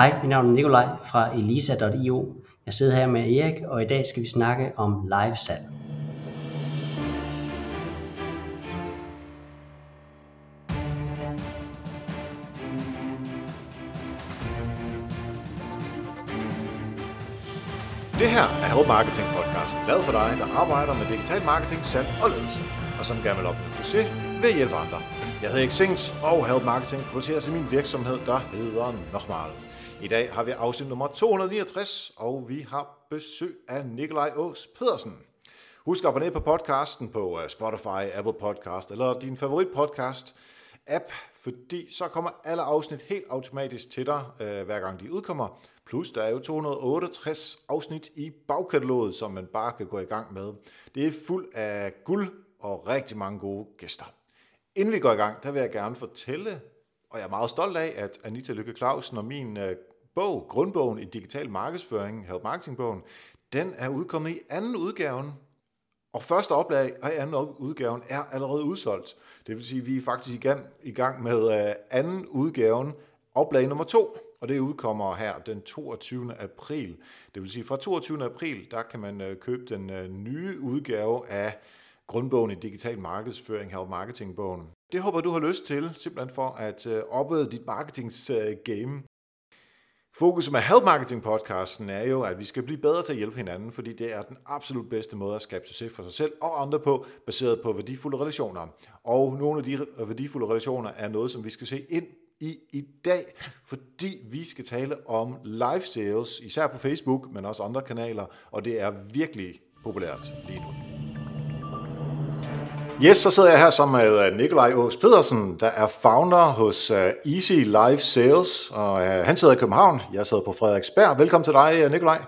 Hej, mit navn er Nikolaj fra elisa.io. Jeg sidder her med Erik, og i dag skal vi snakke om live salg. Det her er Help Marketing Podcast, lavet for dig, der arbejder med digital marketing, salg og ledelse, og som gerne vil opnå succes ved at hjælpe andre. Jeg hedder Xings, og Help Marketing produceres i min virksomhed, der hedder Nochmal. I dag har vi afsnit nummer 269, og vi har besøg af Nikolaj Ås Pedersen. Husk at abonnere på podcasten på øh, Spotify, Apple Podcast eller din favorit podcast app, fordi så kommer alle afsnit helt automatisk til dig, øh, hver gang de udkommer. Plus der er jo 268 afsnit i bagkataloget, som man bare kan gå i gang med. Det er fuld af guld og rigtig mange gode gæster. Inden vi går i gang, der vil jeg gerne fortælle, og jeg er meget stolt af, at Anita Lykke Clausen og min øh, bog, grundbogen i digital markedsføring, Help Marketing bogen, den er udkommet i anden udgaven, og første oplag og anden udgaven er allerede udsolgt. Det vil sige, at vi er faktisk i gang, i gang med øh, anden udgaven, oplag nummer to, og det udkommer her den 22. april. Det vil sige, fra 22. april, der kan man øh, købe den øh, nye udgave af grundbogen i digital markedsføring, Help Marketing bogen. Det håber du har lyst til, simpelthen for at oppe dit marketings game. Fokus med Help Marketing podcasten er jo, at vi skal blive bedre til at hjælpe hinanden, fordi det er den absolut bedste måde at skabe succes for sig selv og andre på, baseret på værdifulde relationer. Og nogle af de værdifulde relationer er noget, som vi skal se ind i i dag, fordi vi skal tale om live sales, især på Facebook, men også andre kanaler, og det er virkelig populært lige nu. Yes, så sidder jeg her sammen med øh, Nikolaj Ås Pedersen, der er founder hos øh, Easy Live Sales, og øh, han sidder i København. Jeg sidder på Frederiksberg. Velkommen til dig, Nikolaj.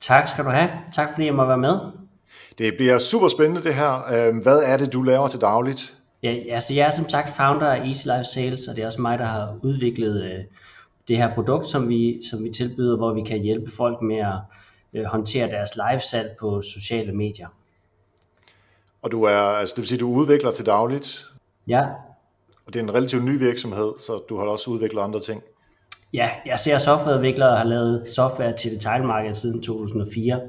Tak skal du have. Tak fordi jeg må være med. Det bliver super spændende det her. Hvad er det, du laver til dagligt? Ja, altså jeg er som sagt founder af Easy Live Sales, og det er også mig, der har udviklet det her produkt, som vi, som vi tilbyder, hvor vi kan hjælpe folk med at håndtere deres live salg på sociale medier. Og du er, altså det vil sige, du udvikler til dagligt? Ja. Og det er en relativt ny virksomhed, så du har også udviklet andre ting? Ja, jeg ser softwareudvikler og har lavet software til detailmarkedet siden 2004.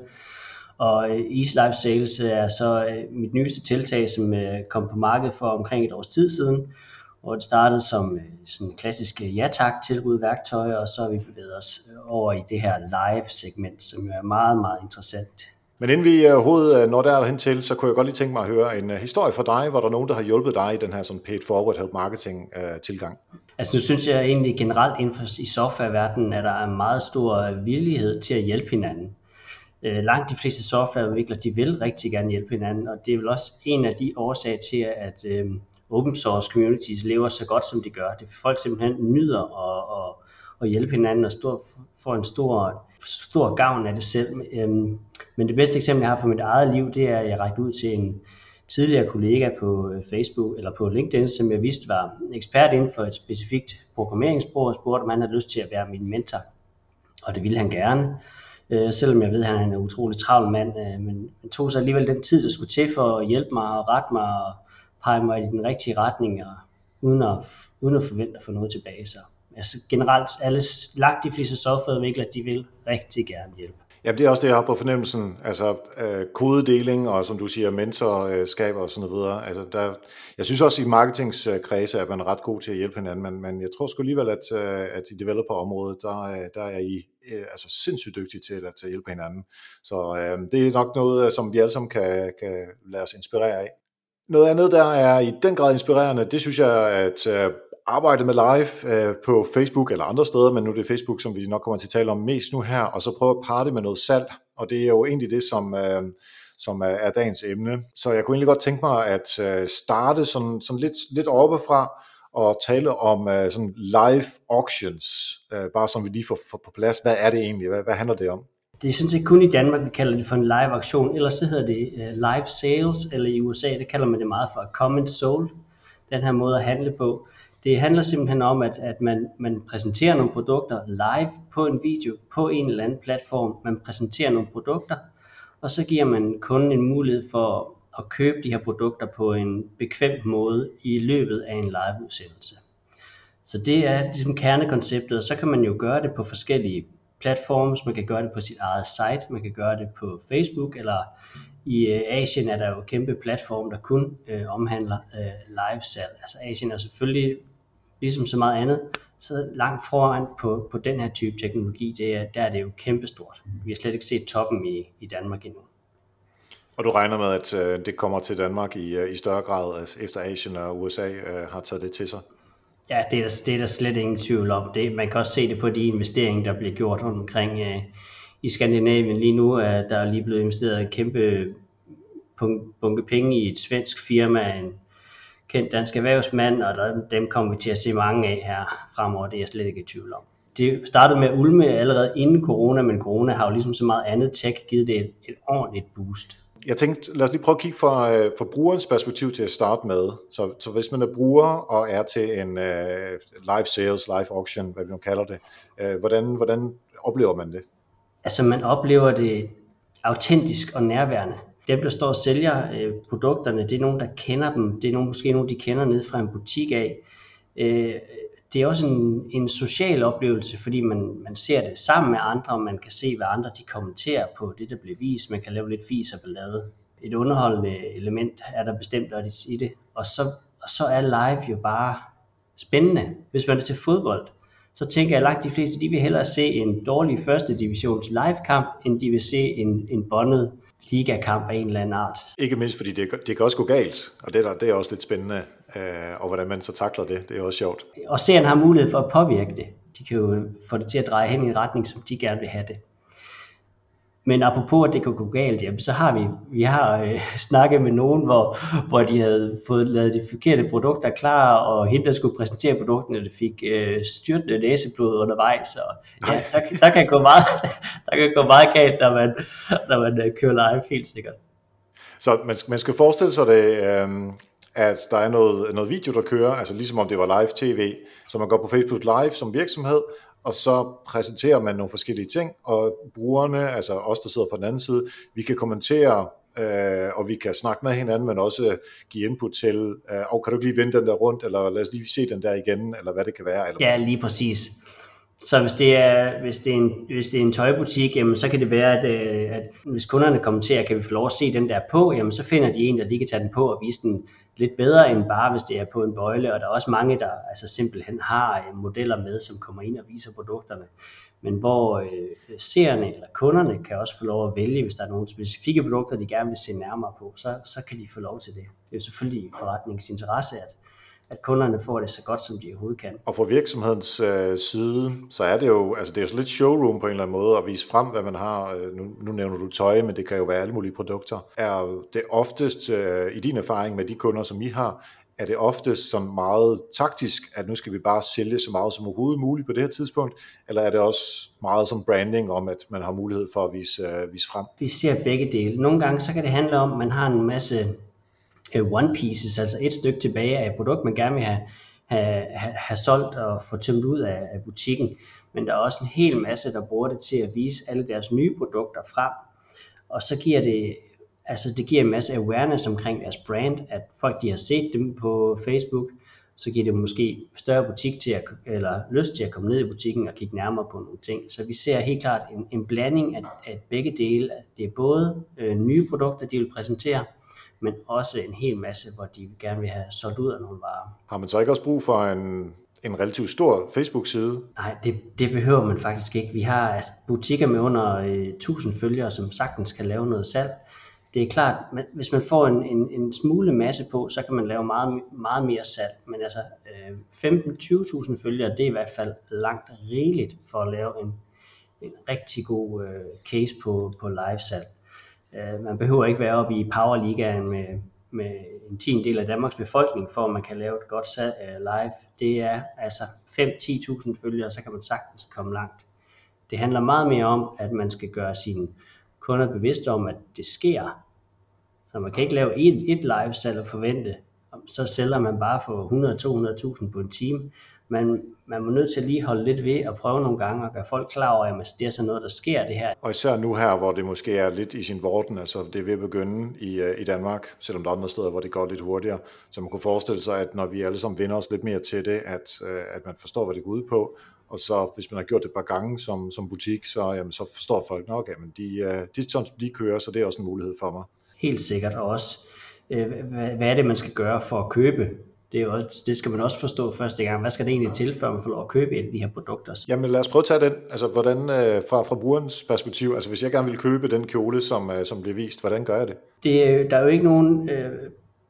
Og øh, East Life Sales er så øh, mit nyeste tiltag, som øh, kom på markedet for omkring et års tid siden. Og det startede som sådan klassisk ja-tak tilbud værktøj, og så har vi bevæget os over i det her live segment, som er meget, meget interessant men inden vi øh, overhovedet øh, når derhen til, så kunne jeg godt lige tænke mig at høre en øh, historie fra dig, hvor der er nogen, der har hjulpet dig i den her sådan paid forward help marketing tilgang. Altså nu synes jeg egentlig generelt inden for i softwareverdenen, at der er en meget stor villighed til at hjælpe hinanden. Uh, langt de fleste softwareudviklere, de vil rigtig gerne hjælpe hinanden, og det er vel også en af de årsager til, at uh, open source communities lever så godt, som de gør. Det folk simpelthen nyder at, at, at hjælpe hinanden og stor, får en stor, stor gavn af det selv. Øhm, men det bedste eksempel, jeg har fra mit eget liv, det er, at jeg rækte ud til en tidligere kollega på øh, Facebook eller på LinkedIn, som jeg vidste var ekspert inden for et specifikt programmeringssprog, og spurgte, om han havde lyst til at være min mentor. Og det ville han gerne, øh, selvom jeg ved, at han er en utrolig travl mand, øh, men han tog sig alligevel den tid, der skulle til for at hjælpe mig og rette mig og pege mig i den rigtige retning, og uden at, uden at forvente at få noget tilbage. Så altså generelt alle, langt de fleste softwareudviklere, de vil rigtig gerne hjælpe. Ja, det er også det, jeg har på fornemmelsen. Altså øh, kodedeling og som du siger, mentorskab og sådan noget Altså, der, jeg synes også i marketingskredse, at man er ret god til at hjælpe hinanden, men, men jeg tror sgu alligevel, at, øh, at i developer-området, der, øh, der er I øh, altså sindssygt dygtige til at, til at hjælpe hinanden. Så øh, det er nok noget, øh, som vi alle sammen kan, kan lade os inspirere af. Noget andet, der er i den grad inspirerende, det synes jeg, at øh, arbejdet med live øh, på Facebook eller andre steder, men nu er det Facebook, som vi nok kommer til at tale om mest nu her, og så prøve at parre det med noget salg, og det er jo egentlig det, som, øh, som er, dagens emne. Så jeg kunne egentlig godt tænke mig at øh, starte sådan, sådan lidt, lidt oppefra, og tale om øh, sådan live auctions, øh, bare som vi lige får, får på plads. Hvad er det egentlig? Hvad, hvad handler det om? Det er sådan set kun i Danmark, vi kalder det for en live auktion, ellers så hedder det øh, live sales, eller i USA, det kalder man det meget for comment sold, den her måde at handle på. Det handler simpelthen om, at, at man, man præsenterer nogle produkter live på en video på en eller anden platform. Man præsenterer nogle produkter, og så giver man kunden en mulighed for at købe de her produkter på en bekvem måde i løbet af en live udsendelse. Så det er ligesom kernekonceptet, og så kan man jo gøre det på forskellige platforms, man kan gøre det på sit eget site, man kan gøre det på Facebook, eller i øh, Asien er der jo kæmpe platform, der kun øh, omhandler øh, live salg. Altså Asien er selvfølgelig, ligesom så meget andet, så langt foran på, på den her type teknologi, det er, der er det jo kæmpestort. Vi har slet ikke set toppen i, i Danmark endnu. Og du regner med, at øh, det kommer til Danmark i, øh, i større grad, efter Asien og USA øh, har taget det til sig? Ja, det er, der, det er der slet ingen tvivl om. Det, man kan også se det på de investeringer, der bliver gjort omkring øh, i Skandinavien. Lige nu er der lige blevet investeret en kæmpe bunke penge i et svensk firma, en kendt dansk erhvervsmand, og der, dem kommer vi til at se mange af her fremover, det er jeg slet ikke i tvivl om. Det startede med ulme allerede inden corona, men corona har jo ligesom så meget andet tech givet det et, et ordentligt boost. Jeg tænkte, lad os lige prøve at kigge fra, øh, fra brugerens perspektiv til at starte med. Så, så hvis man er bruger og er til en uh, live sales, live auction, hvad vi nu kalder det, uh, hvordan, hvordan oplever man det? Altså man oplever det autentisk og nærværende. Dem, der står og sælger øh, produkterne, det er nogen, der kender dem. Det er nogen, måske nogen, de kender ned fra en butik af. Øh, det er også en, en social oplevelse, fordi man, man ser det sammen med andre, og man kan se, hvad andre de kommenterer på det, der bliver vist. Man kan lave lidt fis og ballade. Et underholdende element er der bestemt også i det. Og så, og så er live jo bare spændende. Hvis man er til fodbold, så tænker jeg, at langt de fleste, de vil hellere se en dårlig første divisions live kamp, end de vil se en, en bondet ligakamp af en eller anden art. Ikke mindst fordi det, det kan også gå galt, og det, der, det er også lidt spændende, øh, og hvordan man så takler det, det er også sjovt. Og serien har mulighed for at påvirke det. De kan jo få det til at dreje hen i en retning, som de gerne vil have det. Men apropos at det kan gå galt, jamen, så har vi, vi har øh, snakket med nogen, hvor, hvor de havde fået lavet de forkerte produkter klar, og hende, der skulle præsentere produkterne, det fik øh, styrtende næseblod undervejs. Og, ja, der, der, kan gå meget, der kan gå meget galt, når man, når man øh, kører live, helt sikkert. Så man, man skal forestille sig det, øh, at der er noget, noget video, der kører, altså ligesom om det var live tv, så man går på Facebook Live som virksomhed, og så præsenterer man nogle forskellige ting, og brugerne, altså os, der sidder på den anden side, vi kan kommentere, øh, og vi kan snakke med hinanden, men også give input til, øh, og kan du lige vende den der rundt, eller lad os lige se den der igen, eller hvad det kan være. Eller ja, lige præcis. Så hvis det er, hvis det er, en, hvis det er en tøjbutik, jamen, så kan det være, at, øh, at hvis kunderne kommenterer, kan vi få lov at se den der på, jamen, så finder de en, der lige kan tage den på og vise den lidt bedre end bare, hvis det er på en bøjle. Og der er også mange, der altså simpelthen har øh, modeller med, som kommer ind og viser produkterne. Men hvor øh, seerne eller kunderne kan også få lov at vælge, hvis der er nogle specifikke produkter, de gerne vil se nærmere på, så, så kan de få lov til det. Det er jo selvfølgelig forretningsinteresse, at at kunderne får det så godt, som de overhovedet kan. Og fra virksomhedens øh, side, så er det jo, altså det er jo så lidt showroom på en eller anden måde, at vise frem, hvad man har. Øh, nu, nu nævner du tøj, men det kan jo være alle mulige produkter. Er det oftest, øh, i din erfaring med de kunder, som I har, er det oftest som meget taktisk, at nu skal vi bare sælge så meget som overhovedet muligt på det her tidspunkt, eller er det også meget som branding om, at man har mulighed for at vise, uh, vise frem? Vi ser begge dele. Nogle gange så kan det handle om, at man har en masse one pieces, altså et stykke tilbage af et produkt, man gerne vil have, have, have, solgt og få tømt ud af, af butikken. Men der er også en hel masse, der bruger det til at vise alle deres nye produkter frem. Og så giver det, altså det giver en masse awareness omkring deres brand, at folk de har set dem på Facebook, så giver det måske større butik til at, eller lyst til at komme ned i butikken og kigge nærmere på nogle ting. Så vi ser helt klart en, en blanding af, af begge dele. Det er både øh, nye produkter, de vil præsentere, men også en hel masse, hvor de gerne vil have solgt ud af nogle varer. Har man så ikke også brug for en, en relativt stor Facebook-side? Nej, det, det behøver man faktisk ikke. Vi har altså, butikker med under øh, 1000 følgere, som sagtens kan lave noget salg. Det er klart, at hvis man får en, en, en smule masse på, så kan man lave meget, meget mere salg. Men altså øh, 15-20.000 følgere, det er i hvert fald langt rigeligt for at lave en, en rigtig god øh, case på, på live salg. Øh, man behøver ikke være oppe i Powerligaen med, med en tiende del af Danmarks befolkning, for at man kan lave et godt salg uh, live. Det er altså 5-10.000 følgere, så kan man sagtens komme langt. Det handler meget mere om, at man skal gøre sine kunder bevidste om, at det sker. Så man kan ikke lave et, et live salg og forvente, så sælger man bare for 100-200.000 på en time man, man må nødt til at lige holde lidt ved og prøve nogle gange og gøre folk klar over, at det er sådan noget, der sker det her. Og især nu her, hvor det måske er lidt i sin vorden, altså det er ved at begynde i, øh, i Danmark, selvom der er andre steder, hvor det går lidt hurtigere, så man kunne forestille sig, at når vi alle sammen vender os lidt mere til det, at, øh, at man forstår, hvad det går ud på, og så hvis man har gjort det et par gange som, som butik, så, jamen, så forstår folk nok, at de, øh, de, sådan, de kører, så det er også en mulighed for mig. Helt sikkert, og også hvad er det, man skal gøre for at købe det, er også, det skal man også forstå første gang. Hvad skal det egentlig til, før man får lov at købe et af de her produkter? Jamen lad os prøve at tage den. Altså hvordan, øh, fra, fra brugerens perspektiv, altså hvis jeg gerne vil købe den kjole, som, øh, som bliver vist, hvordan gør jeg det? det der er jo ikke nogen øh,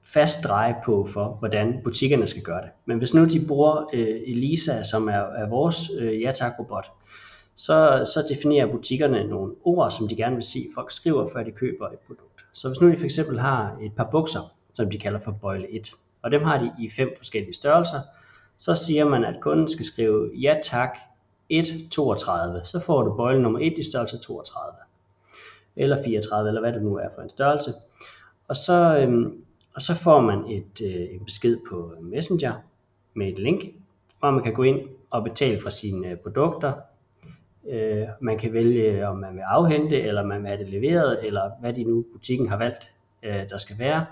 fast drej på for, hvordan butikkerne skal gøre det. Men hvis nu de bruger øh, Elisa, som er, er vores øh, ja robot så, så definerer butikkerne nogle ord, som de gerne vil se, folk skriver, før de køber et produkt. Så hvis nu de for eksempel har et par bukser, som de kalder for bøjle 1, og dem har de i fem forskellige størrelser. Så siger man, at kunden skal skrive ja tak 1,32, så får du bøjle nummer 1 i størrelse 32, eller 34, eller hvad det nu er for en størrelse. Og så, øhm, og så får man et, øh, en besked på Messenger med et link, hvor man kan gå ind og betale for sine øh, produkter. Øh, man kan vælge, om man vil afhente, eller man vil have det leveret, eller hvad de nu butikken har valgt, øh, der skal være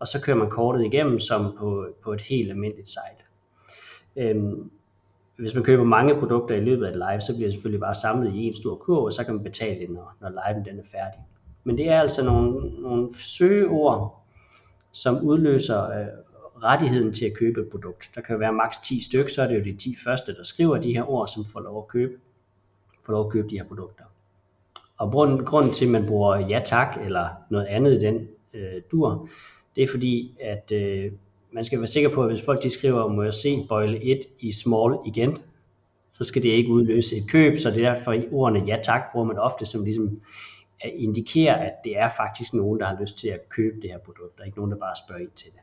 og så kører man kortet igennem som på, på et helt almindeligt site. Øhm, hvis man køber mange produkter i løbet af et live, så bliver det selvfølgelig bare samlet i en stor kurv, og så kan man betale det, når, når liven den er færdig. Men det er altså nogle, nogle søgeord, som udløser øh, rettigheden til at købe et produkt. Der kan jo være maks 10 stykker, så er det jo de 10 første, der skriver de her ord, som får lov at købe, får lov at købe de her produkter. Og grunden, grunden til, at man bruger ja tak eller noget andet i den øh, dur, det er fordi, at øh, man skal være sikker på, at hvis folk de skriver, må jeg se bøjle 1 i small igen, så skal det ikke udløse et køb, så det er derfor i ordene ja tak bruger man ofte som ligesom at indikere, at det er faktisk nogen, der har lyst til at købe det her produkt, og ikke nogen, der bare spørger ind til det.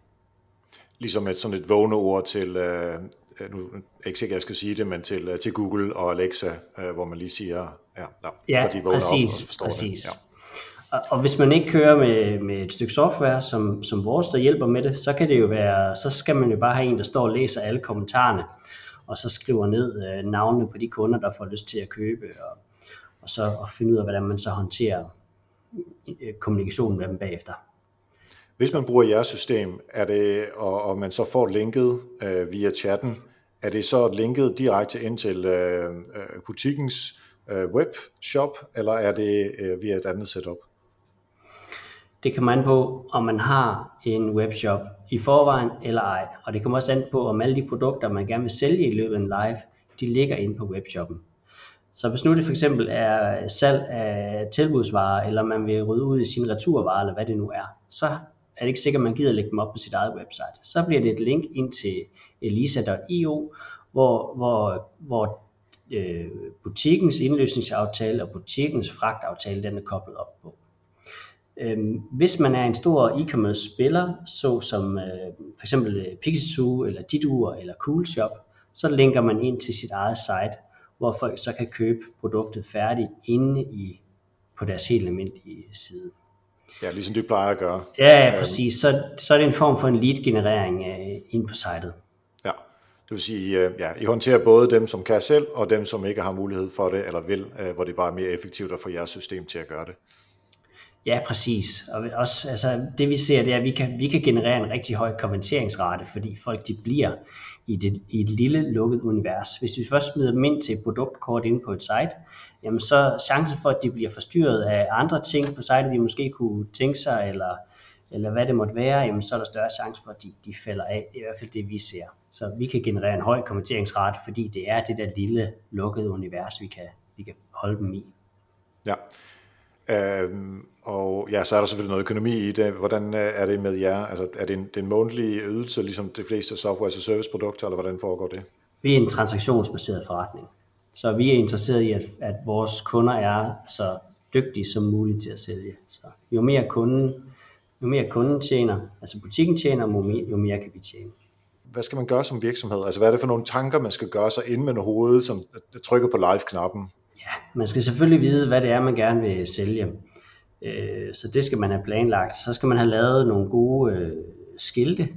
Ligesom et sådan et vågne ord til, øh, øh nu er ikke sikkert, jeg skal sige det, men til, øh, til Google og Alexa, øh, hvor man lige siger, ja, ja, ja for de vågner præcis, op og forstår præcis. det. Ja. Og, og hvis man ikke kører med, med et stykke software som, som vores, der hjælper med det, så kan det jo være, så skal man jo bare have en, der står og læser alle kommentarerne, og så skriver ned øh, navnene på de kunder, der får lyst til at købe, og, og så og finde ud af, hvordan man så håndterer øh, kommunikationen med dem bagefter. Hvis man bruger jeres system, er det, og, og man så får linket øh, via chatten, er det så linket direkte ind til øh, øh butikkens øh, webshop, eller er det øh, via et andet setup? Det kommer an på, om man har en webshop i forvejen eller ej. Og det kommer også an på, om alle de produkter, man gerne vil sælge i løbet af en live, de ligger inde på webshoppen. Så hvis nu det for eksempel er salg af tilbudsvarer, eller man vil rydde ud i sine returvarer, eller hvad det nu er, så er det ikke sikkert, at man gider lægge dem op på sit eget website. Så bliver det et link ind til elisa.io, hvor, hvor, hvor øh, butikkens indløsningsaftale og butikkens fragtaftale, den er koblet op på. Øhm, hvis man er en stor e-commerce spiller, så som øh, for eksempel øh, Pixisoo eller Didur eller Coolshop, så linker man ind til sit eget site, hvor folk så kan købe produktet færdigt inde i, på deres helt almindelige side. Ja, ligesom du plejer at gøre. Ja, ja præcis. Så, så er det en form for en lead-generering øh, ind på sitet. Ja, det vil sige, øh, ja, I håndterer både dem, som kan selv, og dem, som ikke har mulighed for det, eller vil, øh, hvor det bare er mere effektivt at få jeres system til at gøre det. Ja, præcis. Og også, altså, det vi ser, det er, at vi kan, vi kan generere en rigtig høj konverteringsrate, fordi folk de bliver i, det, i et lille lukket univers. Hvis vi først smider dem ind til et produktkort inde på et site, jamen så chancen for, at de bliver forstyrret af andre ting på sitet, de måske kunne tænke sig, eller, eller hvad det måtte være, jamen så er der større chance for, at de, de falder af. Det er i hvert fald det, vi ser. Så vi kan generere en høj konverteringsrate, fordi det er det der lille lukkede univers, vi kan, vi kan holde dem i. Ja. Øhm, og ja, så er der selvfølgelig noget økonomi i det. Hvordan øh, er det med jer? Altså, er det en, det en månedlig ydelse, ligesom de fleste software as a service produkter, eller hvordan foregår det? Vi er en transaktionsbaseret forretning. Så vi er interesseret i, at, at vores kunder er så dygtige som muligt til at sælge. Så jo mere kunden, jo mere kunden tjener, altså butikken tjener, jo mere, jo mere kan vi tjene. Hvad skal man gøre som virksomhed? Altså hvad er det for nogle tanker, man skal gøre sig ind med hovedet, som trykker på live-knappen? Man skal selvfølgelig vide, hvad det er, man gerne vil sælge. Øh, så det skal man have planlagt. Så skal man have lavet nogle gode øh, skilte,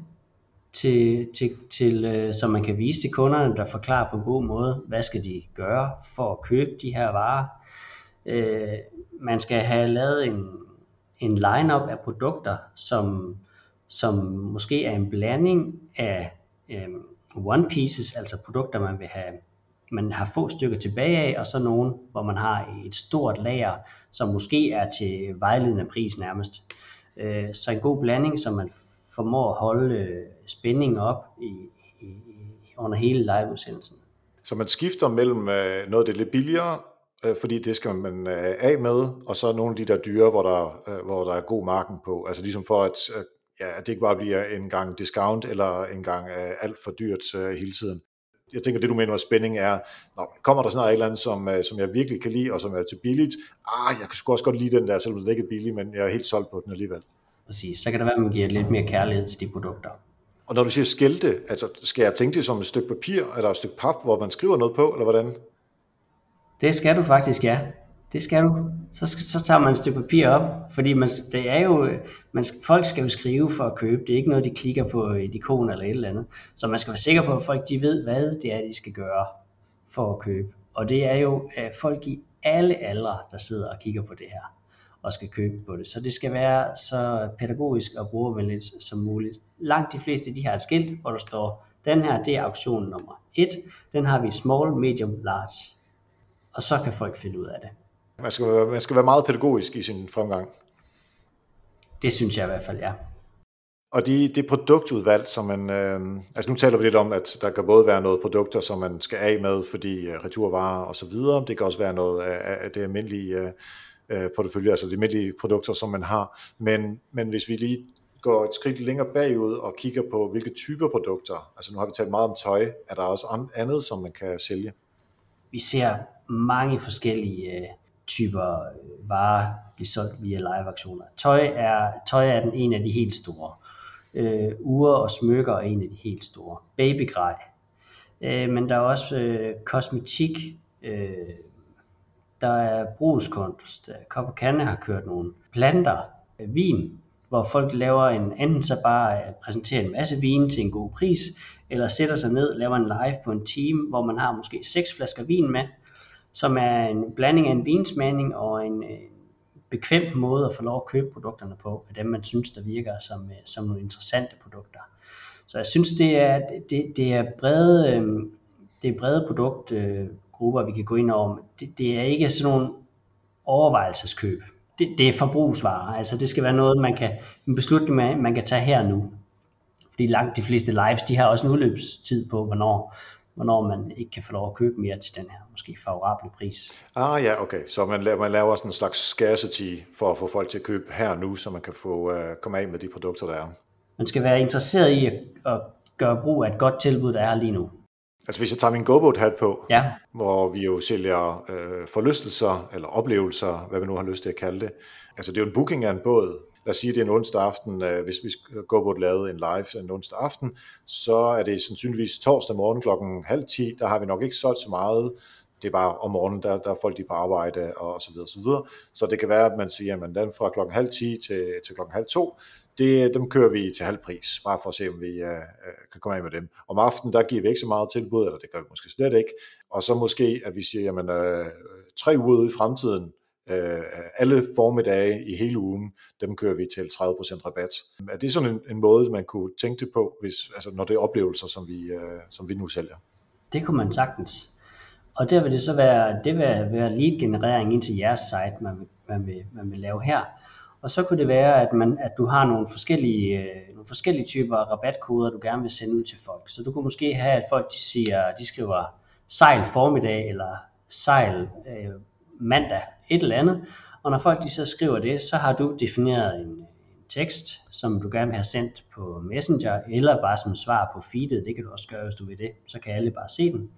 til, til, til, øh, så man kan vise til kunderne, der forklarer på en god måde, hvad skal de gøre for at købe de her varer. Øh, man skal have lavet en, en line-up af produkter, som, som måske er en blanding af øh, one pieces, altså produkter, man vil have man har få stykker tilbage af, og så nogen, hvor man har et stort lager, som måske er til vejledende pris nærmest. Øh, så en god blanding, så man formår at holde øh, spændingen op i, i, under hele liveudsendelsen. Så man skifter mellem øh, noget, der er lidt billigere, øh, fordi det skal man øh, af med, og så nogle af de der dyre, hvor der, øh, hvor der er god marken på. Altså ligesom for, at, ja, at det ikke bare bliver en gang discount, eller en gang alt for dyrt hele tiden jeg tænker, det du mener med spænding er, når kommer der snart et eller andet, som, øh, som jeg virkelig kan lide, og som er til billigt, ah, jeg kan også godt lide den der, selvom den ikke er billig, men jeg er helt solgt på den alligevel. Præcis, så kan det være, at man giver lidt mere kærlighed til de produkter. Og når du siger skilte, altså skal jeg tænke det som et stykke papir, eller et stykke pap, hvor man skriver noget på, eller hvordan? Det skal du faktisk, ja. Det skal du. Så, så tager man et stykke papir op, fordi man, det er jo, øh, man, folk skal jo skrive for at købe. Det er ikke noget, de klikker på et ikon eller et eller andet. Så man skal være sikker på, at folk de ved, hvad det er, de skal gøre for at købe. Og det er jo at folk i alle aldre, der sidder og kigger på det her og skal købe på det. Så det skal være så pædagogisk og brugervenligt som muligt. Langt de fleste de har et skilt, hvor der står, den her det er auktion nummer 1, den har vi small, medium, large. Og så kan folk finde ud af det. Man skal, være, man skal være meget pædagogisk i sin fremgang. Det synes jeg i hvert fald, ja. Og det, det produktudvalg, som man, øh, altså nu taler vi lidt om, at der kan både være noget produkter, som man skal af med, fordi uh, returvarer og så videre. Det kan også være noget af, af det almindelige uh, portefølje, altså de almindelige produkter, som man har. Men, men hvis vi lige går et skridt længere bagud og kigger på, hvilke typer produkter, altså nu har vi talt meget om tøj, er der også andet, som man kan sælge? Vi ser mange forskellige typer øh, varer blive solgt via live-aktioner. Tøj er, tøj er den en af de helt store. Øh, ure og smykker er en af de helt store. Babygrej. Øh, men der er også øh, kosmetik. Øh, der er brugskunst. Øh, Kop Kande har kørt nogle planter. Øh, vin, hvor folk laver en, anden så bare øh, præsenterer en masse vin til en god pris, eller sætter sig ned, laver en live på en time, hvor man har måske seks flasker vin med, som er en blanding af en vinsmagning og en, en bekvem måde at få lov at købe produkterne på, af dem man synes, der virker som, øh, som nogle interessante produkter. Så jeg synes, det er, det, det er brede, øh, det er brede produktgrupper, vi kan gå ind over. Det, det er ikke sådan nogle overvejelseskøb. Det, det er forbrugsvarer. Altså det skal være noget, man kan, en beslutning, man, man kan tage her nu. Fordi langt de fleste lives, de har også en udløbstid på, hvornår, hvornår man ikke kan få lov at købe mere til den her måske favorable pris. Ah ja, okay. Så man laver, man laver sådan en slags scarcity for at få folk til at købe her nu, så man kan få uh, komme af med de produkter, der er. Man skal være interesseret i at, at gøre brug af et godt tilbud, der er her lige nu. Altså hvis jeg tager min GoBoat hat på, ja. hvor vi jo sælger øh, forlystelser eller oplevelser, hvad vi nu har lyst til at kalde det. Altså det er jo en booking af en båd, lad os sige, det er en onsdag aften, øh, hvis vi går på lave en live en onsdag aften, så er det sandsynligvis torsdag morgen klokken halv 10, der har vi nok ikke solgt så meget, det er bare om morgenen, der, der er folk de på arbejde og så videre, så videre. Så det kan være, at man siger, at den fra klokken halv 10 til, til klokken halv 2, det, dem kører vi til halv pris, bare for at se, om vi uh, kan komme af med dem. Om aftenen, der giver vi ikke så meget tilbud, eller det gør vi måske slet ikke. Og så måske, at vi siger, jamen uh, tre uger ude i fremtiden, Øh, alle formiddage i hele ugen, dem kører vi til 30% rabat. Er det sådan en, en måde, man kunne tænke det på, hvis, altså når det er oplevelser, som vi, øh, som vi nu sælger? Det kunne man sagtens. Og der vil det så være, det vil være lead-generering ind til jeres site, man vil, man, vil, man vil lave her. Og så kunne det være, at, man, at du har nogle forskellige, øh, nogle forskellige typer rabatkoder, du gerne vil sende ud til folk. Så du kunne måske have, at folk de siger, de skriver sejl formiddag, eller sejl øh, mandag, et eller andet. Og når folk de så skriver det, så har du defineret en, tekst, som du gerne vil have sendt på Messenger, eller bare som svar på feedet, det kan du også gøre, hvis du vil det, så kan alle bare se den.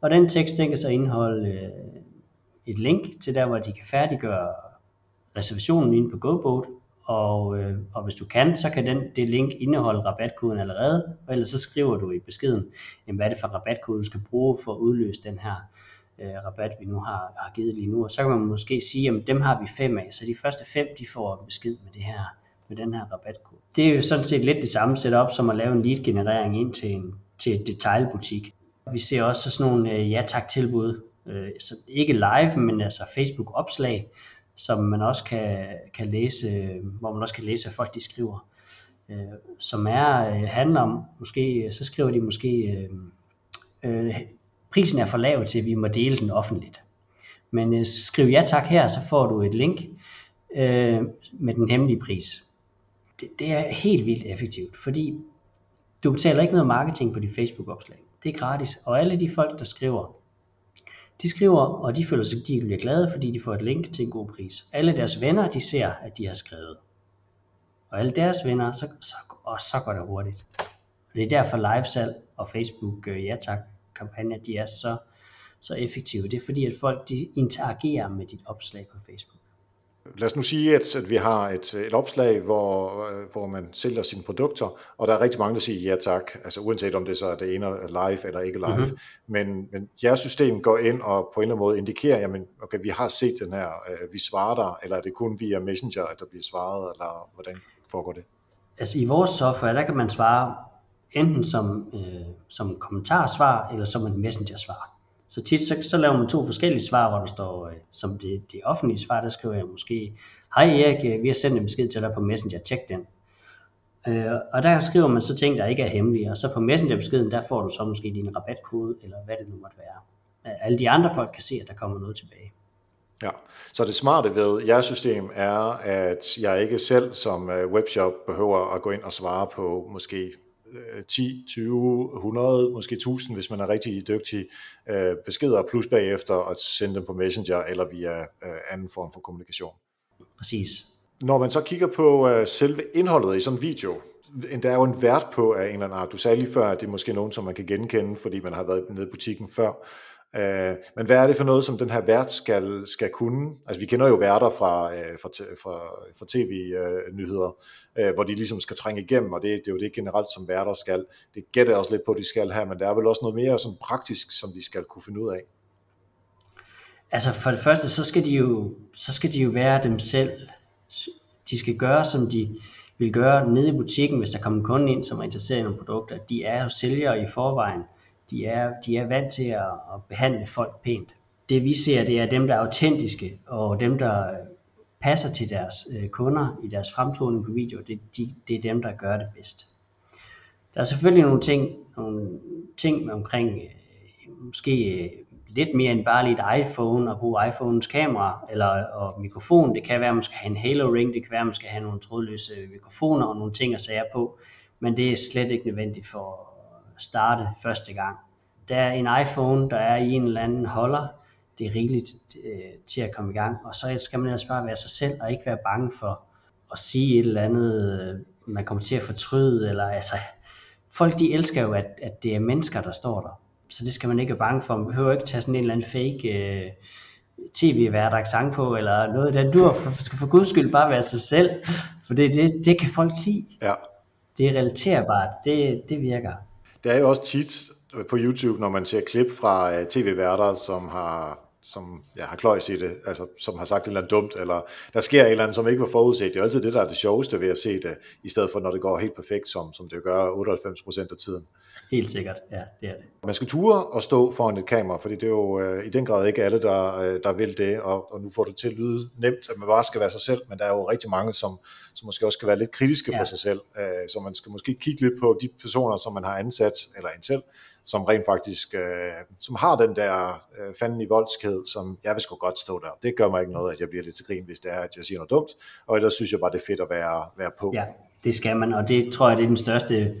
Og den tekst, den kan så indeholde øh, et link til der, hvor de kan færdiggøre reservationen inde på GoBoat, og, øh, og hvis du kan, så kan den, det link indeholde rabatkoden allerede, og ellers så skriver du i beskeden, jamen, hvad er det for rabatkode, du skal bruge for at udløse den her øh, rabat, vi nu har, har givet lige nu. Og så kan man måske sige, at dem har vi fem af, så de første fem, de får besked med det her med den her rabatkode. Det er jo sådan set lidt det samme setup som at lave en lead generering ind til en til et detailbutik. Vi ser også sådan nogle øh, ja tak tilbud, øh, så ikke live, men altså Facebook opslag, som man også kan, kan læse, øh, hvor man også kan læse, hvad folk de skriver. Øh, som er, øh, handler om, måske, øh, så skriver de måske, øh, øh, prisen er for lav til, at vi må dele den offentligt. Men øh, skriv ja tak her, så får du et link øh, med den hemmelige pris. Det, det er helt vildt effektivt, fordi du betaler ikke noget marketing på dit Facebook-opslag. Det er gratis, og alle de folk, der skriver, de skriver, og de føler sig, de bliver glade, fordi de får et link til en god pris. Alle deres venner, de ser, at de har skrevet. Og alle deres venner, så, så, og så går det hurtigt. Og det er derfor livesalg og Facebook øh, ja tak kampagner, de er så, så effektive. Det er fordi, at folk de interagerer med dit opslag på Facebook. Lad os nu sige, at, at vi har et, et opslag, hvor, hvor man sælger sine produkter, og der er rigtig mange, der siger ja tak, altså uanset om det så er det ene er live eller ikke live. Mm-hmm. Men, men jeres system går ind og på en eller anden måde indikerer, jamen okay, vi har set den her, øh, vi svarer der, eller er det kun via Messenger, at der bliver svaret, eller hvordan foregår det? Altså i vores software, der kan man svare enten som, øh, som kommentarsvar, eller som en messenger-svar. Så tit så, så laver man to forskellige svar, hvor der står, øh, som det, det offentlige svar, der skriver jeg måske, hej Erik, øh, vi har sendt en besked til dig på Messenger, tjek den. Øh, og der skriver man så ting, der ikke er hemmelige, og så på Messenger-beskeden, der får du så måske din rabatkode, eller hvad det nu måtte være. Øh, alle de andre folk kan se, at der kommer noget tilbage. Ja, så det smarte ved jeres system er, at jeg ikke selv som øh, webshop behøver at gå ind og svare på måske 10, 20, 100, måske 1000, hvis man er rigtig dygtig, øh, beskeder plus bagefter at sende dem på Messenger eller via øh, anden form for kommunikation. Præcis. Når man så kigger på øh, selve indholdet i sådan en video, der er jo en vært på af en eller anden art. Du sagde lige før, at det er måske nogen, som man kan genkende, fordi man har været nede i butikken før. Øh, men hvad er det for noget, som den her vært skal, skal kunne? Altså vi kender jo værter fra, øh, fra, fra, fra tv-nyheder, øh, hvor de ligesom skal trænge igennem, og det, det er jo det generelt, som værter skal. Det gætter også lidt på, at de skal her, men der er vel også noget mere sådan praktisk, som de skal kunne finde ud af. Altså for det første, så skal de jo, så skal de jo være dem selv. De skal gøre, som de vil gøre nede i butikken, hvis der kommer en kunde ind, som er interesseret i nogle produkter. De er jo sælgere i forvejen de er, de er vant til at, at behandle folk pænt. Det vi ser, det er dem, der er autentiske, og dem, der øh, passer til deres øh, kunder i deres fremtoning på video, det, de, det er dem, der gør det bedst. Der er selvfølgelig nogle ting, nogle ting omkring øh, måske øh, lidt mere end bare lige et iPhone og bruge iPhones kamera eller og mikrofon. Det kan være, at man skal have en Halo Ring, det kan være, at man skal have nogle trådløse mikrofoner og nogle ting at sager på, men det er slet ikke nødvendigt for starte første gang. Der er en iPhone, der er i en eller anden holder, det er rigeligt øh, til at komme i gang, og så skal man ellers bare være sig selv, og ikke være bange for at sige et eller andet, øh, man kommer til at fortryde, eller altså, folk de elsker jo, at, at det er mennesker, der står der, så det skal man ikke være bange for, man behøver ikke tage sådan en eller anden fake øh, tv-vært accent på, eller noget den du skal for guds skyld bare være sig selv, for det, det, det kan folk lide. Ja. Det er relaterbart, det, det virker. Det er jo også tit på YouTube, når man ser klip fra øh, tv-værter, som har som ja, har kløjs i det, altså som har sagt et eller andet dumt, eller der sker et eller andet, som ikke var forudset. Det er altid det, der er det sjoveste ved at se det, i stedet for når det går helt perfekt, som, som det gør 98% af tiden. Helt sikkert, ja, det er det. Man skal ture og stå foran et kamera, fordi det er jo øh, i den grad ikke alle, der, øh, der vil det, og, og nu får det til at lyde nemt, at man bare skal være sig selv, men der er jo rigtig mange, som, som måske også skal være lidt kritiske ja. på sig selv, øh, så man skal måske kigge lidt på de personer, som man har ansat, eller en selv, som rent faktisk, øh, som har den der øh, fanden i voldskhed, som jeg vil sgu godt stå der. Det gør mig ikke noget, at jeg bliver lidt til grin, hvis det er, at jeg siger noget dumt, og ellers synes jeg bare, det er fedt at være, være på. Ja, det skal man, og det tror jeg, det er den største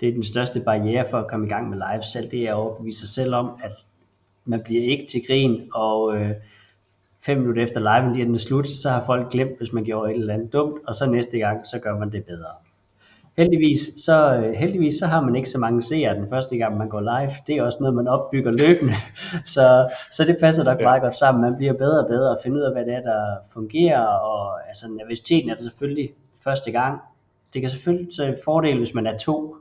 det er den største barriere for at komme i gang med live selv, det er at overbevise sig selv om, at man bliver ikke til grin, og øh, fem minutter efter live, lige er slut, så har folk glemt, hvis man gjorde et eller andet dumt, og så næste gang, så gør man det bedre. Heldigvis så, øh, heldigvis så har man ikke så mange seere den første gang, man går live. Det er også noget, man opbygger løbende. så, så det passer nok meget godt sammen. Man bliver bedre og bedre og finder ud af, hvad det er, der fungerer. Og altså, nervøsiteten er der selvfølgelig første gang. Det kan selvfølgelig så en fordel, hvis man er to,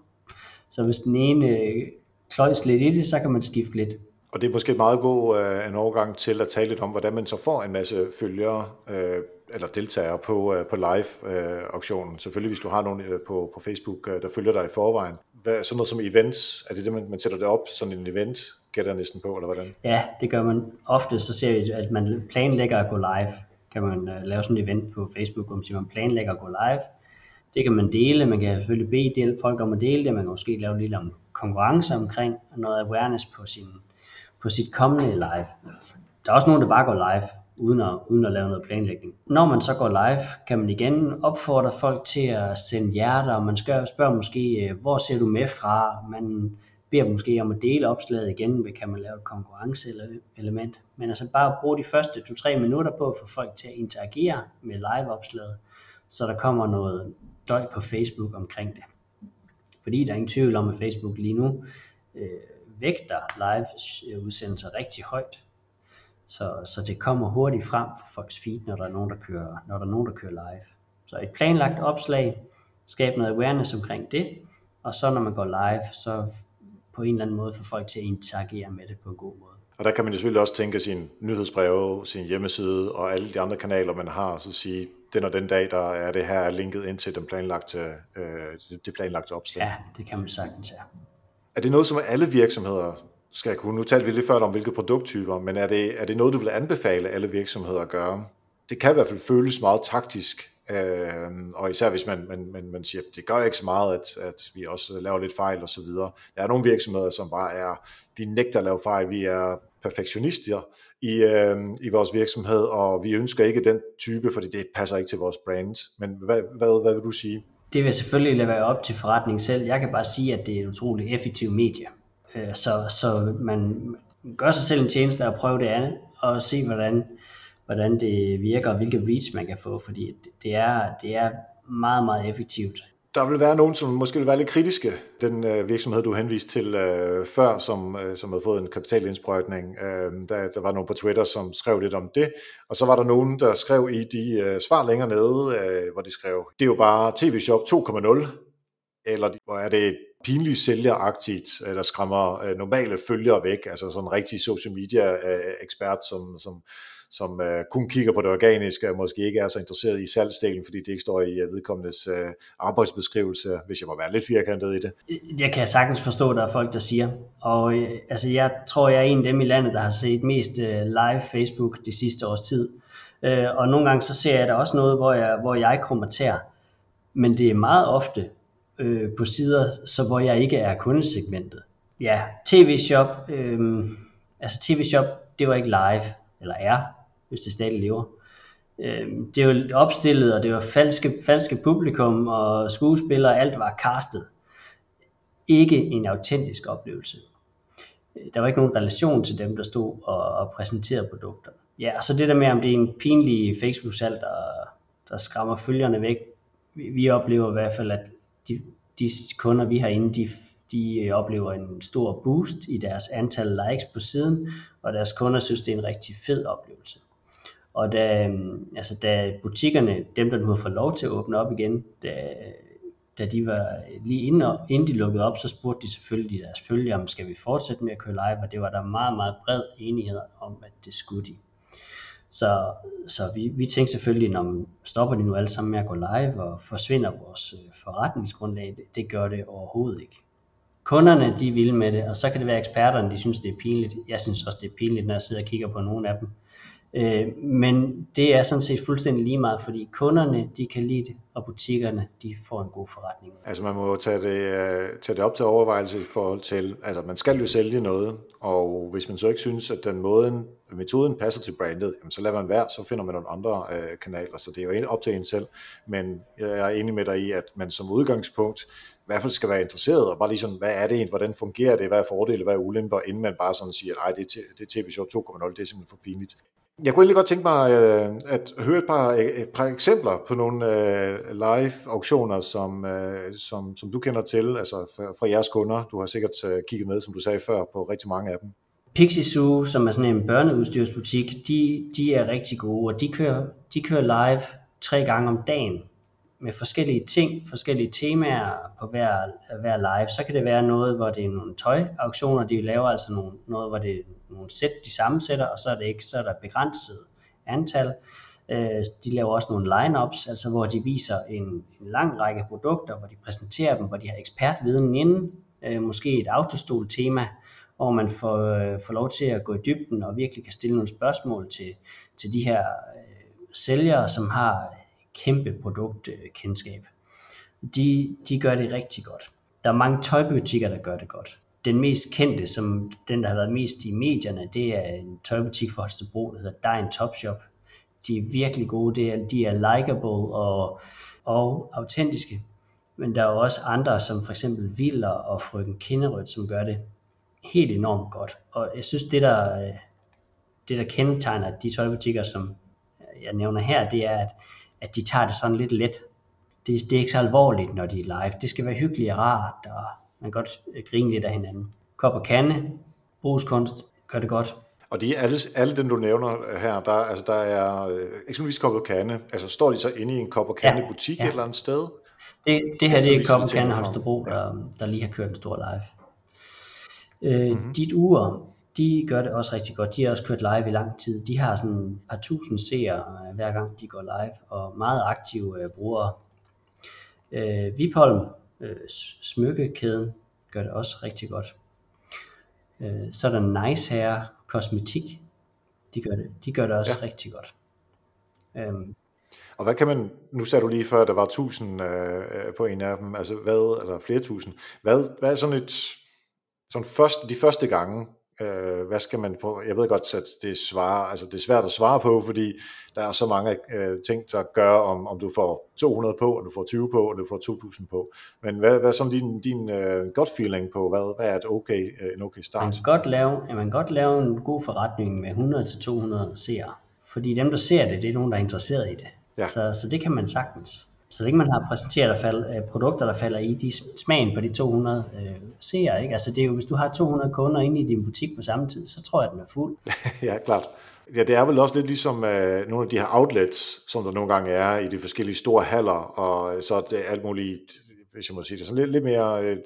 så hvis den ene øh, kløjs lidt i det, så kan man skifte lidt. Og det er måske meget god øh, en overgang til at tale lidt om, hvordan man så får en masse følgere øh, eller deltagere på, øh, på live-auktionen. Øh, Selvfølgelig, hvis du har nogen øh, på, på Facebook, øh, der følger dig i forvejen. Hvad, sådan noget som events, er det det, man, man sætter det op, sådan en event, gætter jeg næsten på, eller hvordan? Ja, det gør man ofte, så ser vi, at man planlægger at gå live. Kan man øh, lave sådan et event på Facebook, hvor man planlægger at gå live. Det kan man dele, man kan selvfølgelig bede folk om at dele det, man kan måske lave lidt om konkurrence omkring, og noget awareness på, sin, på sit kommende live. Der er også nogen, der bare går live, uden at, uden at lave noget planlægning. Når man så går live, kan man igen opfordre folk til at sende hjerter, og man skal spørge måske, øh, hvor ser du med fra? Man beder måske om at dele opslaget igen, kan man lave et konkurrenceelement. Men altså bare bruge de første 2-3 minutter på at få folk til at interagere med live-opslaget, så der kommer noget døj på Facebook omkring det. Fordi der er ingen tvivl om, at Facebook lige nu øh, vægter live-udsendelser rigtig højt. Så, så det kommer hurtigt frem for folks feed, når der er nogen, der kører, når der er nogen, der kører live. Så et planlagt opslag, skab noget awareness omkring det, og så når man går live, så på en eller anden måde få folk til at interagere med det på en god måde. Og der kan man selvfølgelig også tænke sin nyhedsbreve, sin hjemmeside og alle de andre kanaler, man har, og så sige, den og den dag, der er det her linket ind til den planlagte, øh, det planlagte opslag. Ja, det kan man sagtens, ja. Er det noget, som alle virksomheder skal kunne? Nu talte vi lidt før om, hvilke produkttyper, men er det, er det noget, du vil anbefale alle virksomheder at gøre? Det kan i hvert fald føles meget taktisk, Øh, og især hvis man, man, man, man siger, det gør ikke så meget, at, at vi også laver lidt fejl og så videre. Der er nogle virksomheder, som bare er, vi nægter at lave fejl, vi er perfektionister i, øh, i vores virksomhed, og vi ønsker ikke den type, fordi det passer ikke til vores brand. Men hvad, hvad, hvad vil du sige? Det vil selvfølgelig lade være op til forretningen selv. Jeg kan bare sige, at det er et utroligt effektivt medie. Øh, så, så man gør sig selv en tjeneste at prøve det andet, og se hvordan hvordan det virker, og hvilke reach man kan få, fordi det er, det er meget, meget effektivt. Der vil være nogen, som måske vil være lidt kritiske. Den øh, virksomhed, du henviste til øh, før, som, øh, som havde fået en kapitalindsprøjtning, øh, der, der var nogen på Twitter, som skrev lidt om det. Og så var der nogen, der skrev i de øh, svar længere nede, øh, hvor de skrev, det er jo bare TV-shop 2.0, eller hvor er det pinligt sælgeragtigt, øh, der skræmmer øh, normale følgere væk, altså sådan en rigtig social media øh, ekspert, som, som, som øh, kun kigger på det organiske, og måske ikke er så interesseret i salgsdelen, fordi det ikke står i øh, vedkommendes øh, arbejdsbeskrivelse, hvis jeg må være lidt firkantet i det. Øh, jeg kan sagtens forstå, at der er folk, der siger, og øh, altså, jeg tror, jeg er en af dem i landet, der har set mest øh, live Facebook de sidste års tid, øh, og nogle gange så ser jeg da også noget, hvor jeg, hvor jeg kommenterer, men det er meget ofte øh, på sider, så hvor jeg ikke er kundesegmentet. Ja, tv-shop, øh, altså tv-shop, det var ikke live, eller er, hvis det stadig lever. Øh, det var opstillet, og det var falske, falske publikum, og skuespillere, alt var castet. Ikke en autentisk oplevelse. Øh, der var ikke nogen relation til dem, der stod og, og præsenterede produkter. Ja, og så det der med, om det er en pinlig Facebook-salg, der, der skræmmer følgerne væk. Vi, vi oplever i hvert fald, at de, de kunder, vi har inde, de, de oplever en stor boost i deres antal likes på siden, og deres kunder synes, det er en rigtig fed oplevelse. Og da, øhm, altså da butikkerne, dem der nu har fået lov til at åbne op igen, da, da de var lige inden, inden de lukkede op, så spurgte de selvfølgelig deres følgere, om skal vi fortsætte med at køre live, og det var der meget, meget bred enighed om, at det skulle de. Så, så vi, vi tænkte selvfølgelig, når man stopper de nu alle sammen med at gå live, og forsvinder vores øh, forretningsgrundlag, det, det gør det overhovedet ikke. Kunderne, de vil med det, og så kan det være eksperterne, de synes, det er pinligt. Jeg synes også, det er pinligt, når jeg sidder og kigger på nogle af dem. Øh, men det er sådan set fuldstændig lige meget, fordi kunderne de kan lide det, og butikkerne de får en god forretning. Altså man må tage det, øh, tage det op til overvejelse i forhold til, altså man skal jo sælge noget, og hvis man så ikke synes, at den måden, metoden passer til brandet, jamen så lader man være, så finder man nogle andre øh, kanaler, så det er jo op til en selv, men jeg er enig med dig i, at man som udgangspunkt i hvert fald skal være interesseret, og bare lige hvad er det hvordan fungerer det, hvad er fordele, hvad er ulemper, inden man bare sådan siger, nej, det det er TV-show 2.0, det er simpelthen for pinligt. Jeg kunne egentlig godt tænke mig øh, at høre et par, øh, et par eksempler på nogle øh, live-auktioner, som, øh, som, som du kender til, altså fra, fra jeres kunder. Du har sikkert øh, kigget med, som du sagde før, på rigtig mange af dem. Pixie Zoo, som er sådan en børneudstyrsbutik, de, de er rigtig gode, og de kører, de kører live tre gange om dagen med forskellige ting, forskellige temaer på hver, hver live. Så kan det være noget, hvor det er nogle tøjauktioner, de laver altså nogle, noget, hvor det er nogle sæt, de sammensætter, og så er det ikke, så er der begrænset antal. Øh, de laver også nogle lineups, altså hvor de viser en, en lang række produkter, hvor de præsenterer dem, hvor de har ekspertviden inden, øh, måske et autostol-tema, hvor man får, øh, får lov til at gå i dybden og virkelig kan stille nogle spørgsmål til, til de her øh, sælgere, som har kæmpe produktkendskab. De, de gør det rigtig godt. Der er mange tøjbutikker, der gør det godt. Den mest kendte, som den, der har været mest i medierne, det er en tøjbutik for Holstebro, der hedder Dine Topshop. De er virkelig gode, de er, de er likable og, og autentiske. Men der er jo også andre, som for eksempel Viller og Frøken Kinderød, som gør det helt enormt godt. Og jeg synes, det der, det der kendetegner de tøjbutikker, som jeg nævner her, det er, at, at de tager det sådan lidt let. Det, det er ikke så alvorligt, når de er live. Det skal være hyggeligt og rart, og man kan godt grine lidt af hinanden. Kop og kande, brugskunst, gør det godt. Og de alle, alle dem, du nævner her, der, altså der er øh, eksempelvis kop og kande, altså står de så inde i en kop og kande ja, butik ja. et eller andet sted? Det, det her det er Kop og Kande Holstebro, der, der lige har kørt en stor live. Øh, mm-hmm. Dit ur, de gør det også rigtig godt. De har også kørt live i lang tid. De har sådan et par tusind seere hver gang de går live, og meget aktive øh, brugere. Øh, Vipholm, øh, smykkekæden, gør det også rigtig godt. Øh, så er der Nice Hair Kosmetik. De gør det, de gør det også ja. rigtig godt. Øhm, og hvad kan man, nu sagde du lige før, at der var tusind øh, på en af dem, altså hvad, eller flere tusind, hvad, hvad er sådan et, sådan først, de første gange, øh, hvad skal man på, jeg ved godt, at det er, svare, altså det er svært at svare på, fordi der er så mange øh, ting, der gør, om, om du får 200 på, og du får 20 på, og du får 2000 på. Men hvad, hvad er sådan din, din uh, gut feeling på, hvad, hvad er et okay, uh, en okay start? Man kan, godt lave, man kan godt lave en god forretning med 100-200 seere, fordi dem, der ser det, det er nogen, der er interesseret i det. Ja. Så, så det kan man sagtens. Så længe man har præsenteret der fald, øh, produkter, der falder i de smagen på de 200 øh, seere, ikke? Altså det er jo, hvis du har 200 kunder inde i din butik på samme tid, så tror jeg, at den er fuld. ja, klart. Ja, det er vel også lidt ligesom øh, nogle af de her outlets, som der nogle gange er i de forskellige store haller, og så er det alt muligt, hvis jeg må sige det, sådan lidt, lidt mere øh,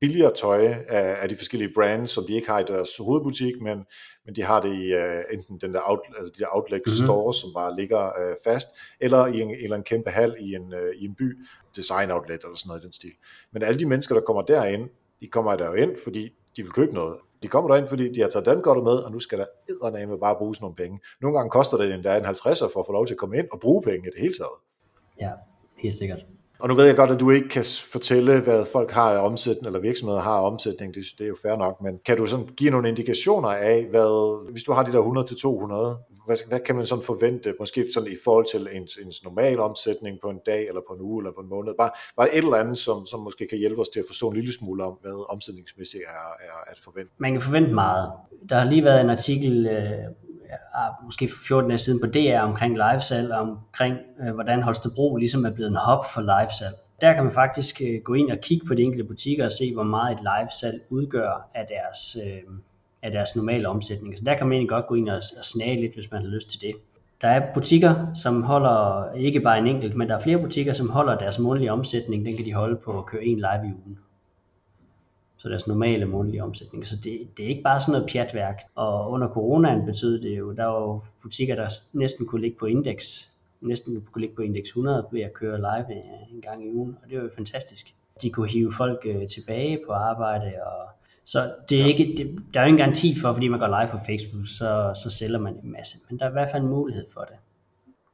billigere tøj af, af de forskellige brands, som de ikke har i deres hovedbutik, men, men de har det i uh, enten den der out, altså de der outlet mm-hmm. stores, som bare ligger uh, fast, eller i en, eller en kæmpe hal i en, uh, i en by, design outlet eller sådan noget i den stil. Men alle de mennesker, der kommer derind, de kommer der jo ind, fordi de vil købe noget. De kommer derind, fordi de har taget den godt med, og nu skal der eddermame bare bruge nogle penge. Nogle gange koster det endda en 50'er for at få lov til at komme ind og bruge penge i det hele taget. Ja, helt sikkert. Og nu ved jeg godt, at du ikke kan fortælle, hvad folk har af omsætning, eller virksomheder har af omsætning, det, det er jo fair nok, men kan du sådan give nogle indikationer af, hvad, hvis du har de der 100-200, hvad, hvad kan man sådan forvente, måske sådan i forhold til ens, ens normal omsætning på en dag, eller på en uge, eller på en måned, bare, bare et eller andet, som, som måske kan hjælpe os til at forstå en lille smule om, hvad omsætningsmæssigt er, er at forvente. Man kan forvente meget. Der har lige været en artikel, øh ja, måske 14 dage siden på DR omkring livesalg, omkring øh, hvordan Holstebro ligesom er blevet en hop for livesalg. Der kan man faktisk øh, gå ind og kigge på de enkelte butikker og se, hvor meget et livesalg udgør af deres, øh, af deres normale omsætning. Så der kan man egentlig godt gå ind og, og snage lidt, hvis man har lyst til det. Der er butikker, som holder ikke bare en enkelt, men der er flere butikker, som holder deres månedlige omsætning. Den kan de holde på at køre en live i ugen så deres normale månedlige omsætning. Så det, det er ikke bare sådan noget pjatværk. Og under coronaen betød det jo, der var jo butikker, der næsten kunne ligge på indeks, næsten kunne ligge på indeks 100 ved at køre live en gang i ugen, og det var jo fantastisk. De kunne hive folk øh, tilbage på arbejde, og så det er ikke, det, der er jo ingen garanti for, fordi man går live på Facebook, så, så sælger man en masse, men der er i hvert fald en mulighed for det.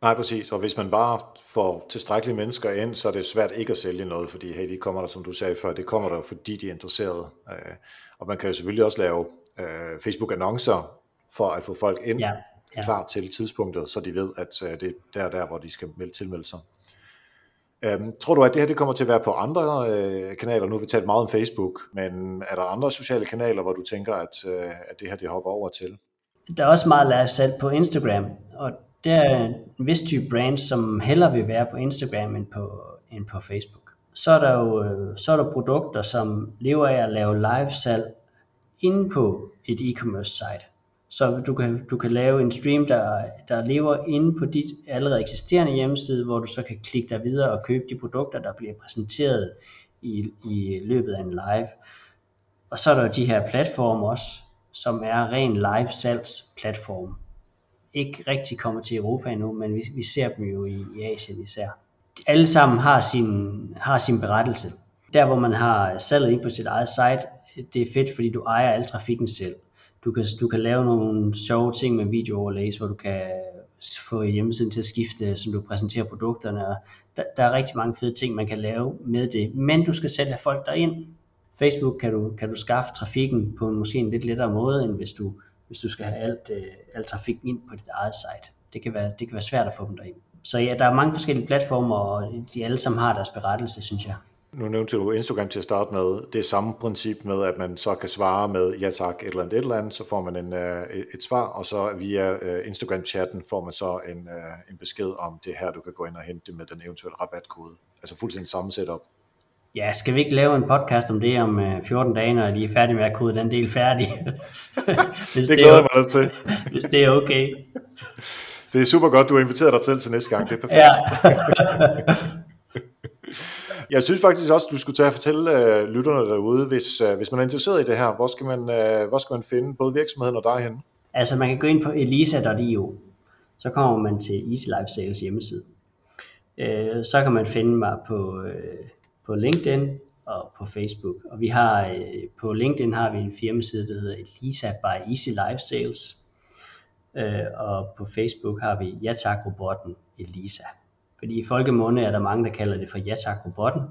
Nej, præcis. Og hvis man bare får tilstrækkelige mennesker ind, så er det svært ikke at sælge noget, fordi hey, de kommer der, som du sagde før, det kommer der, fordi de er interesserede. Øh, og man kan jo selvfølgelig også lave øh, Facebook-annoncer for at få folk ind ja, ja. klar til tidspunktet, så de ved, at øh, det er der, hvor de skal melde tilmelde sig. Øhm, tror du, at det her det kommer til at være på andre øh, kanaler? Nu har vi talt meget om Facebook, men er der andre sociale kanaler, hvor du tænker, at, øh, at det her det hopper over til? Der er også meget live salg på Instagram, og det er en vis type brand, som hellere vil være på Instagram end på, end på Facebook. Så er der jo øh, så er der produkter, som lever af at lave live salg inde på et e-commerce site. Så du kan, du kan lave en stream, der, der lever inde på dit allerede eksisterende hjemmeside, hvor du så kan klikke dig videre og købe de produkter, der bliver præsenteret i, i løbet af en live. Og så er der jo de her platforme også, som er ren live salgsplatform. Ikke rigtig kommer til Europa endnu, men vi, vi ser dem jo i, i Asien især. Alle sammen har sin, har sin berettelse. Der hvor man har salget ind på sit eget site, det er fedt, fordi du ejer al trafikken selv. Du kan, du kan lave nogle sjove ting med videooverlays, hvor du kan få hjemmesiden til at skifte, som du præsenterer produkterne. Og der, der er rigtig mange fede ting, man kan lave med det. Men du skal sælge folk derind. Facebook kan du, kan du skaffe trafikken på en, måske en lidt lettere måde, end hvis du, hvis du skal have alt, øh, alt trafik ind på dit eget site. Det kan, være, det kan være svært at få dem derind. Så ja, der er mange forskellige platformer, og de alle sammen har deres berettelse, synes jeg. Nu nævnte du Instagram til at starte med. Det er samme princip med, at man så kan svare med ja tak, et eller andet, et eller andet, så får man en, øh, et svar, og så via uh, Instagram-chatten får man så en, uh, en besked om, det her, du kan gå ind og hente med den eventuelle rabatkode. Altså fuldstændig samme setup. Ja, skal vi ikke lave en podcast om det om 14 dage, når de er færdige med at kode den del færdig? hvis det glæder jeg mig til. hvis det er okay. Det er super godt, du har inviteret dig til til næste gang. Det er perfekt. Ja. Jeg synes faktisk også, du skulle tage og fortælle øh, lytterne derude, hvis, øh, hvis man er interesseret i det her, hvor skal man, øh, hvor skal man finde både virksomheden og dig hen? Altså man kan gå ind på elisa.io, så kommer man til Easy Life Sales hjemmeside. Øh, så kan man finde mig på, øh, på LinkedIn og på Facebook. Og vi har øh, på LinkedIn har vi en firmaside, der hedder Elisa by Easy Life Sales. Øh, og på Facebook har vi Ja tak robotten Elisa. Fordi i folkemunde er der mange, der kalder det for Ja tak robotten.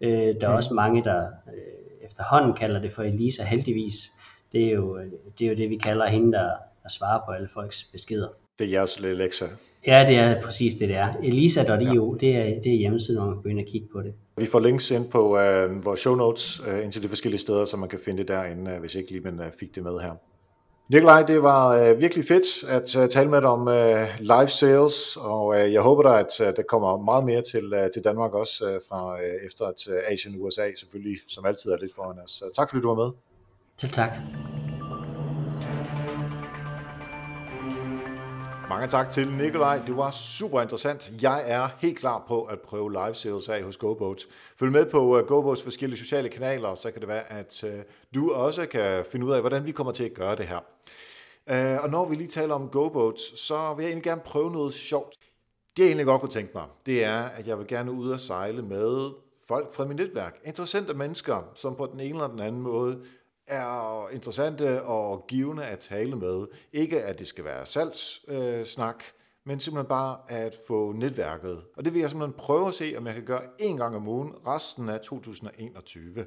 Øh, der er også mange, der øh, efterhånden kalder det for Elisa heldigvis. Det er jo det, er jo det vi kalder hende, der, der svarer på alle folks beskeder. Det er jeres lille lektie. Ja, det er præcis det, det er. Elisa.io, ja. det, er, det er hjemmesiden, hvor man kan gå ind og kigge på det. Vi får links ind på uh, vores show notes uh, ind til de forskellige steder, så man kan finde det derinde, uh, hvis ikke lige man uh, fik det med her. Nikolaj, det var øh, virkelig fedt at uh, tale med dig om uh, live sales, og uh, jeg håber da, at uh, der kommer meget mere til, uh, til Danmark også, uh, fra uh, efter at uh, Asien og USA selvfølgelig, som altid er lidt foran os. Så tak fordi du var med. Til tak. Mange tak til Nikolaj. Det var super interessant. Jeg er helt klar på at prøve live sales af hos GoBoat. Følg med på øh, GoBoats forskellige sociale kanaler, så kan det være, at øh, du også kan finde ud af, hvordan vi kommer til at gøre det her. Øh, og når vi lige taler om GoBoats, så vil jeg egentlig gerne prøve noget sjovt. Det jeg egentlig godt kunne tænke mig, det er, at jeg vil gerne ud og sejle med folk fra mit netværk. Interessante mennesker, som på den ene eller den anden måde er interessante og givende at tale med. Ikke at det skal være salgssnak, øh, men simpelthen bare at få netværket. Og det vil jeg simpelthen prøve at se, om jeg kan gøre en gang om ugen resten af 2021.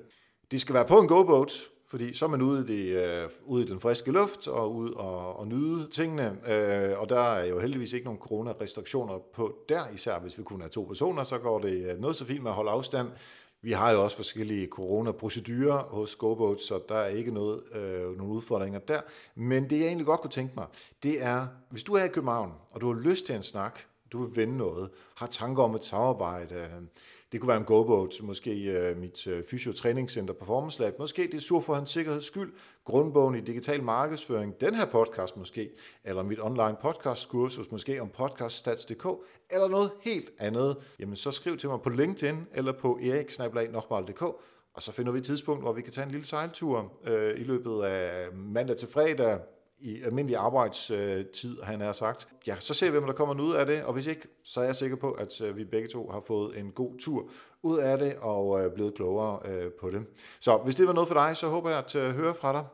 Det skal være på en GoBoat, fordi så er man ude i, det, øh, ude i den friske luft og ud og, og nyde tingene. Øh, og der er jo heldigvis ikke nogen coronarestriktioner på der, især hvis vi kun er to personer, så går det øh, noget så fint med at holde afstand. Vi har jo også forskellige coronaprocedurer hos GoBoat, så der er ikke noget, øh, nogen udfordringer der. Men det jeg egentlig godt kunne tænke mig, det er, hvis du er i København, og du har lyst til en snak, du vil vende noget, har tanker om et samarbejde, øh, det kunne være en GoBoat, måske øh, mit øh, fysiotræningscenter Performance Lab, måske det er sur for hans sikkerheds skyld, grundbogen i digital markedsføring, den her podcast måske, eller mit online podcastkursus måske om podcaststats.dk, eller noget helt andet, jamen så skriv til mig på LinkedIn eller på eriksnablag.dk, og så finder vi et tidspunkt, hvor vi kan tage en lille sejltur øh, i løbet af mandag til fredag, i almindelig arbejdstid, han har sagt. Ja, så ser vi, om der kommer noget ud af det, og hvis ikke, så er jeg sikker på, at øh, vi begge to har fået en god tur ud af det og er blevet klogere øh, på det. Så hvis det var noget for dig, så håber jeg at høre fra dig.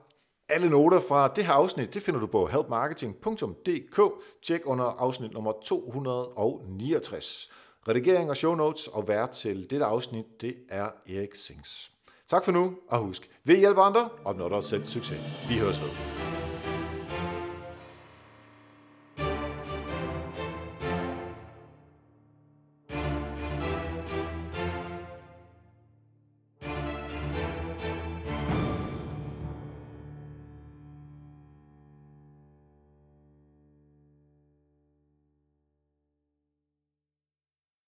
Alle noter fra det her afsnit, det finder du på helpmarketing.dk. Tjek under afsnit nummer 269. Redigering og show notes og vært til dette afsnit, det er Erik Sings. Tak for nu, og husk, vi hjælper andre, opnår dig selv succes. Vi høres ved.